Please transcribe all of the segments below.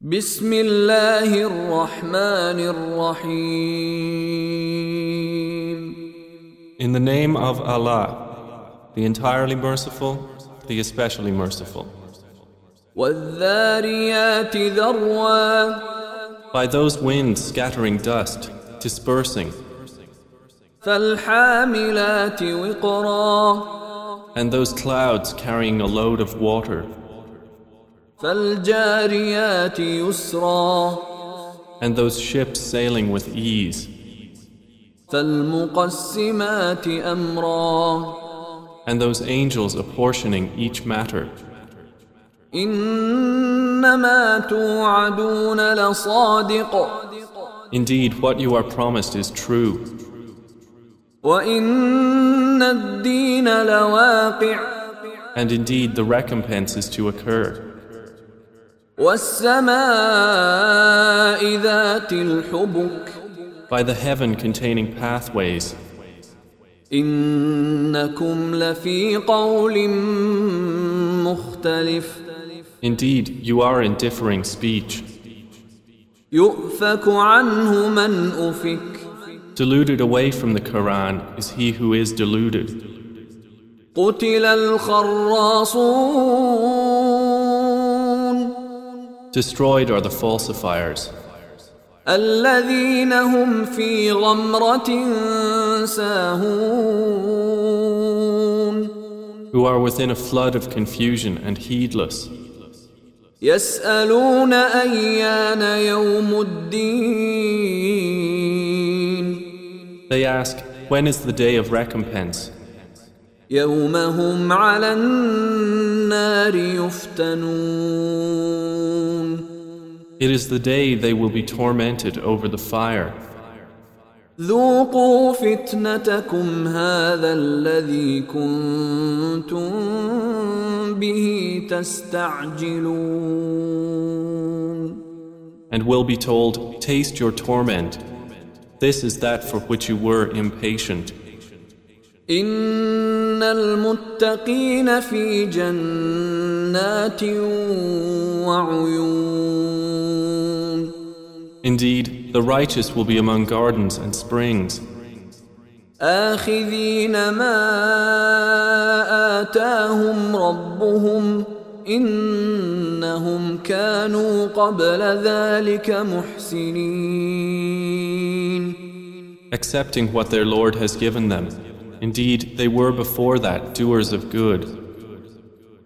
بسم الله الرحمن الرحيم In the name of Allah, the entirely merciful, the especially merciful. والذاريات ذروا By those winds scattering dust, dispersing, فالحاملات وقرا and those clouds carrying a load of water, فالجاريات يسرا and those ships sailing with ease, فالمقسمات امرا and those angels apportioning each matter. انما توعدون لصادق Indeed, what you are promised is true, وان الدين لواقع and indeed the recompense is to occur. والسماء ذات الحبك By the heaven containing pathways, انكم لفي قول مختلف indeed you are in differing speech. يؤفك عنه من افك Deluded away from the Quran is he who is deluded. قتل الخراصون Destroyed are the falsifiers, الذين هم في غمرة ساهون who are within a flood of confusion and heedless. يسألون أيان يوم الدين They ask, When is the day of recompense? يوم هم على النار يفتنون It is the day they will be tormented over the fire. ذوقوا فتنتكم هذا الذي كنتم به تستعجلون And will be told, Taste your torment. This is that for which you were impatient. إن المتقين في جنات وعيون Indeed, the righteous will be among gardens and springs, آخذين ما آتاهم ربهم إنهم كانوا قبل ذلك محسنين accepting what their Lord has given them. Indeed, they were before that doers of good.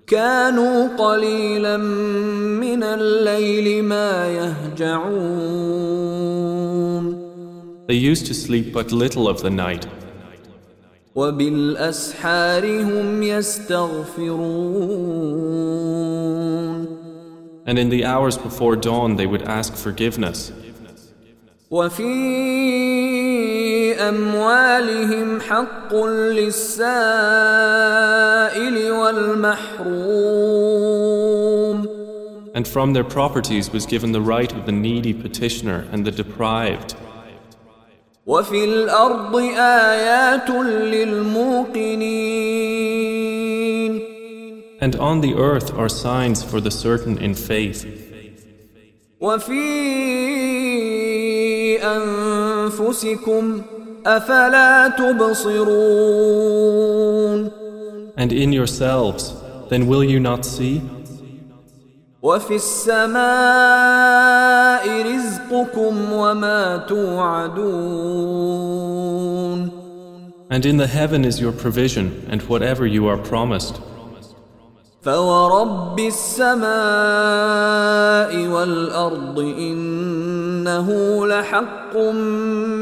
كانوا قليلا من الليل ما يهجعون They used to sleep but little of the night, وبالأسحار هم يستغفرون and in the hours before dawn they would ask forgiveness. وفي أموالهم حق للسائل والمحروم And from their properties was given the right of the needy petitioner and the deprived. وفي الأرض آيات للموقنين And on the earth are signs for the certain in faith, وفي أنفسكم أفلا تبصرون and in yourselves, then will you not see? وفي السماء رزقكم وما توعدون And in the heaven is your provision and whatever you are promised. فورب السماء والأرض إنه لحق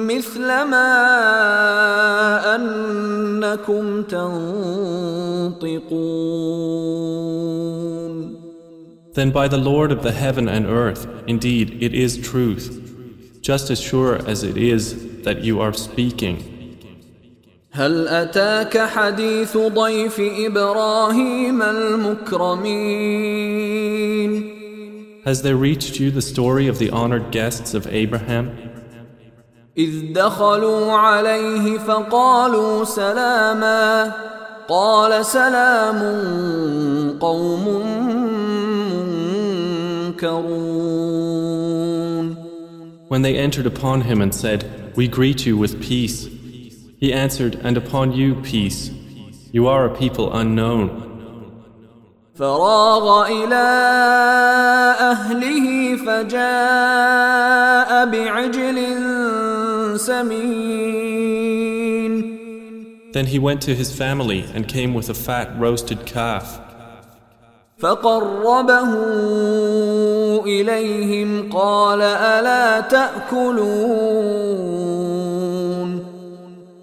مثل ما أنكم تنطقون Then by the Lord of the heaven and earth, indeed it is truth, just as sure as it is that you are speaking. هل أتاك حديث ضيف إبراهيم المكرمين Has there reached you the story of the honored guests of Abraham? إذ دخلوا عليه فقالوا سلاما قال سلام قوم منكرون When they entered upon him and said, We greet you with peace, he answered, And upon you peace. You are a people unknown. فراغ إلى أهله فجاء بعجل سمين Then he went to his family and came with a fat roasted calf. فقربه إليهم قال ألا تأكلون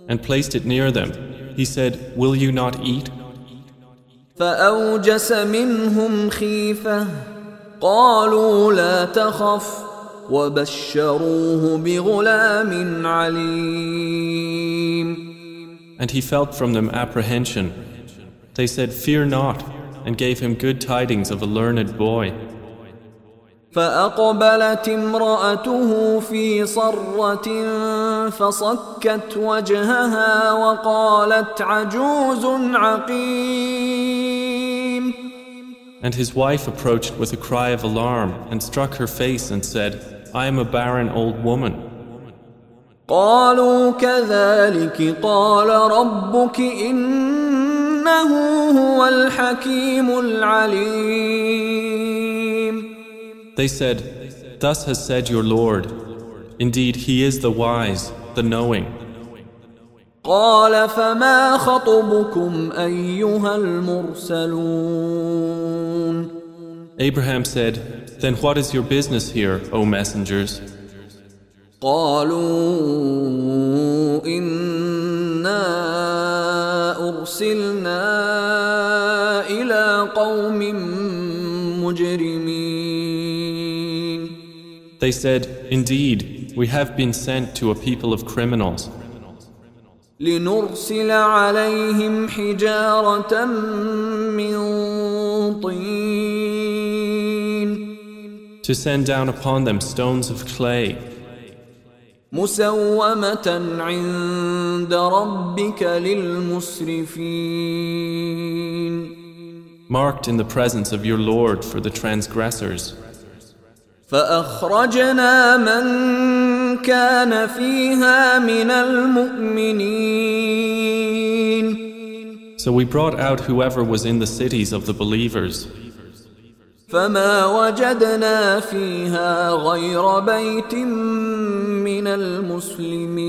and placed it near them. He said, Will you not eat? فأوجس منهم خيفة قالوا لا تخف وبشروه بغلام عليم And he felt from them apprehension. They said, Fear not, and gave him good tidings of a learned boy. فأقبلت امرأته في صرة فصكت وجهها وقالت عجوز عقيم And his wife approached with a cry of alarm and struck her face and said, I am a barren old woman. قالوا كذلك قال ربك إنه هو الحكيم العليم They said, Thus has said your Lord. Indeed, He is the wise, the knowing. قال فما خطبكم أيها المرسلون Abraham said, Then what is your business here, O messengers? قالوا إنا أرسلنا إلى قوم مجرمين They said, Indeed, we have been sent to a people of criminals لنرسل عليهم حجارة من طين to send down upon them stones of clay, مسومة عند ربك للمسرفين marked in the presence of your Lord for the transgressors. فأخرجنا من كان فيها من المؤمنين So we brought out whoever was in the cities of the believers. فما وجدنا فيها غير بيت من المسلمين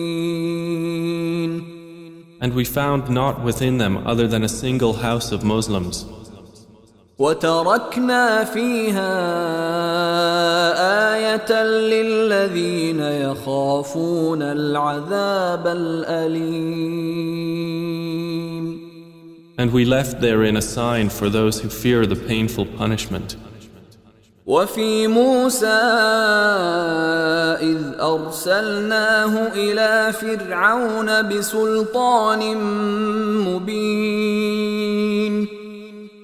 And we found not within them other than a single house of Muslims. وتركنا فيها آية للذين يخافون العذاب الأليم And we left therein a sign for those who fear the painful punishment. وفي موسى إذ أرسلناه إلى فرعون بسلطان مبين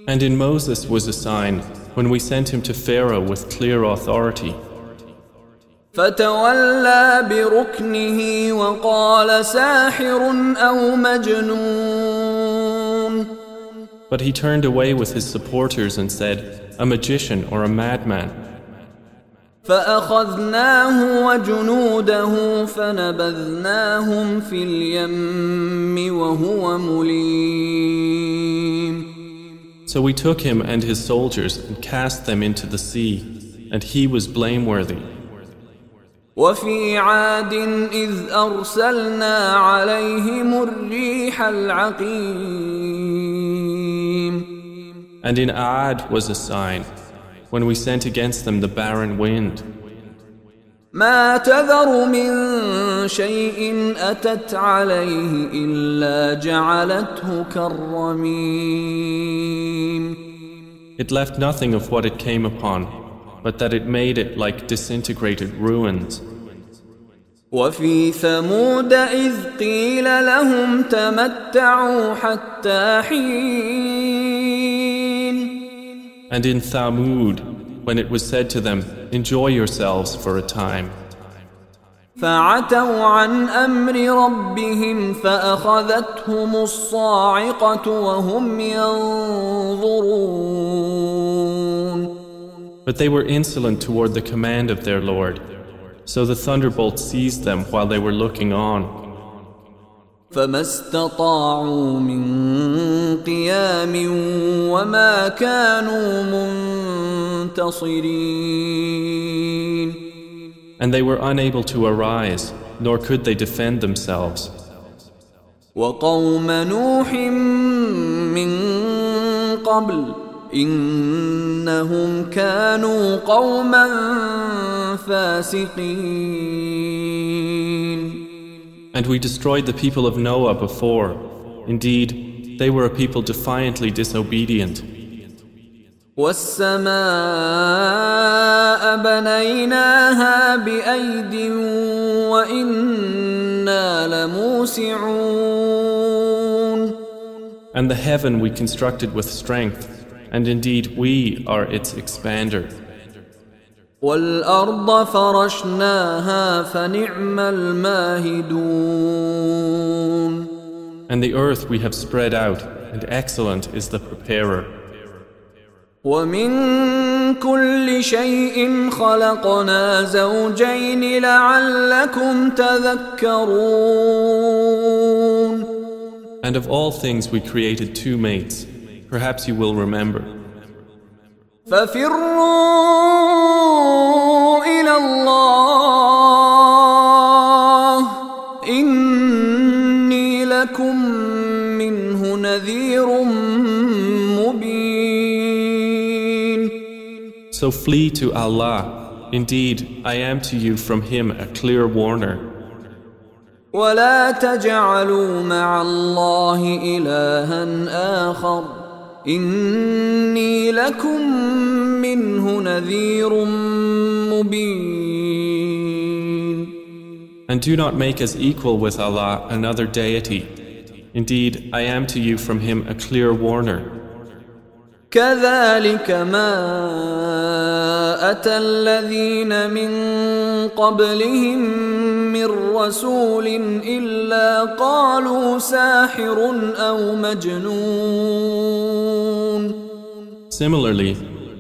And in Moses was a sign when we sent him to Pharaoh with clear authority. فتولى بركنه وقال ساحر أو مجنون But he turned away with his supporters and said, A magician or a madman. فأخذناه وجنوده فنبذناهم في اليم وهو مليم So we took him and his soldiers and cast them into the sea, and he was blameworthy. وفي عاد إذ أرسلنا عليهم الريح العقيم And in Aad was a sign, when we sent against them the barren wind. ما تذر من شيء أتت عليه إلا جعلته كالرميم It left nothing of what it came upon, but that it made it like disintegrated ruins. وفي ثمود إذ قيل لهم تمتعوا حتى حين And in Thamud, when it was said to them, Enjoy yourselves for a time. فعتوا عن أمر ربهم فأخذتهم الصاعقة وهم ينظرون But they were insolent toward the command of their Lord. So the thunderbolt seized them while they were looking on. فما استطاعوا من قيام وما كانوا منتصرين And they were unable to arise, nor could they defend themselves. وقوم نوح من قبل إنهم كانوا قوما فاسقين And we destroyed the people of Noah before. Indeed, they were a people defiantly disobedient. والسماء بنيناها بأيد وإنا لموسعون And the heaven we constructed with strength, and indeed we are its expander. والأرض فرشناها فنعم الماهدون And the earth we have spread out, and excellent is the preparer. ومن كل شيء خلقنا زوجين لعلكم تذكرون And of all things we created two mates. Perhaps you will remember. ففروا إلى الله إني لكم منه نذير مبين So flee to Allah. Indeed, I am to you from Him a clear warner. ولا تجعلوا مع الله إلها آخر إني لكم منه نذير مبين And do not make as equal with Allah another deity. Indeed, I am to you from Him a clear warner. كذلك ما أتى الذين من قبلهم من رسول إلا قالوا ساحر أو مجنون Similarly,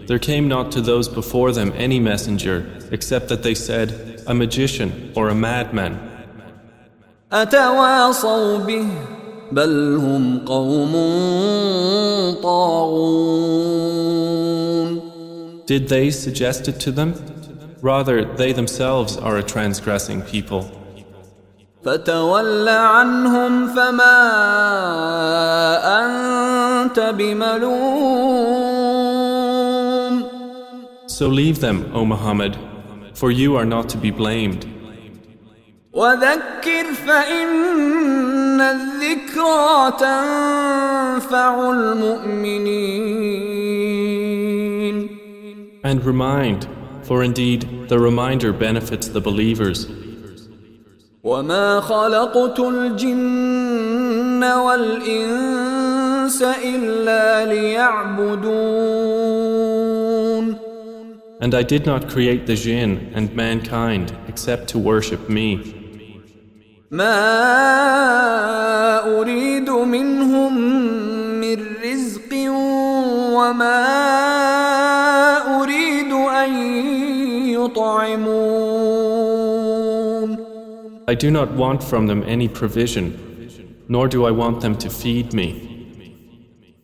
there came not to those before them any messenger except that they said, a magician or a madman. أتواصوا به بل هم قوم طاغون Did they suggest it to them? Rather, they themselves are a transgressing people. فتول عنهم فما أنت بملوم So leave them, O Muhammad, for you are not to be blamed. وذكر فإن الذكرى تنفع المؤمنين And remind, for indeed the reminder benefits the believers. وما خلقت الجن والإنس إلا ليعبدون And I did not create the jinn and mankind except to worship me. ما أريد منهم من رزق وما أريد أن يطعمون I do not want from them any provision, nor do I want them to feed me.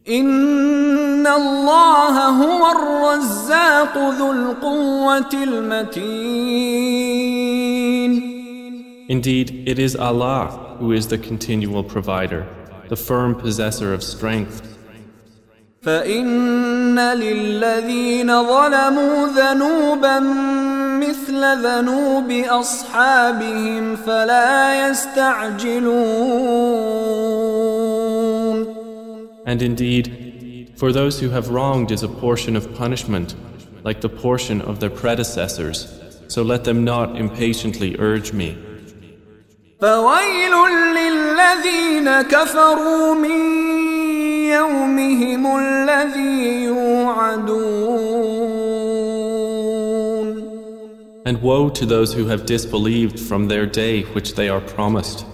إن الله هو الرزاق ذو القوة المتين Indeed, it is Allah who is the continual provider, the firm possessor of strength. فإن للذين ظلموا ذنوبا مثل ذنوب أصحابهم فلا يستعجلون And indeed, for those who have wronged is a portion of punishment, like the portion of their predecessors, so let them not impatiently urge me. فويل للذين كفروا من يومهم الذي يوعدون And woe to those who have disbelieved from their day which they are promised.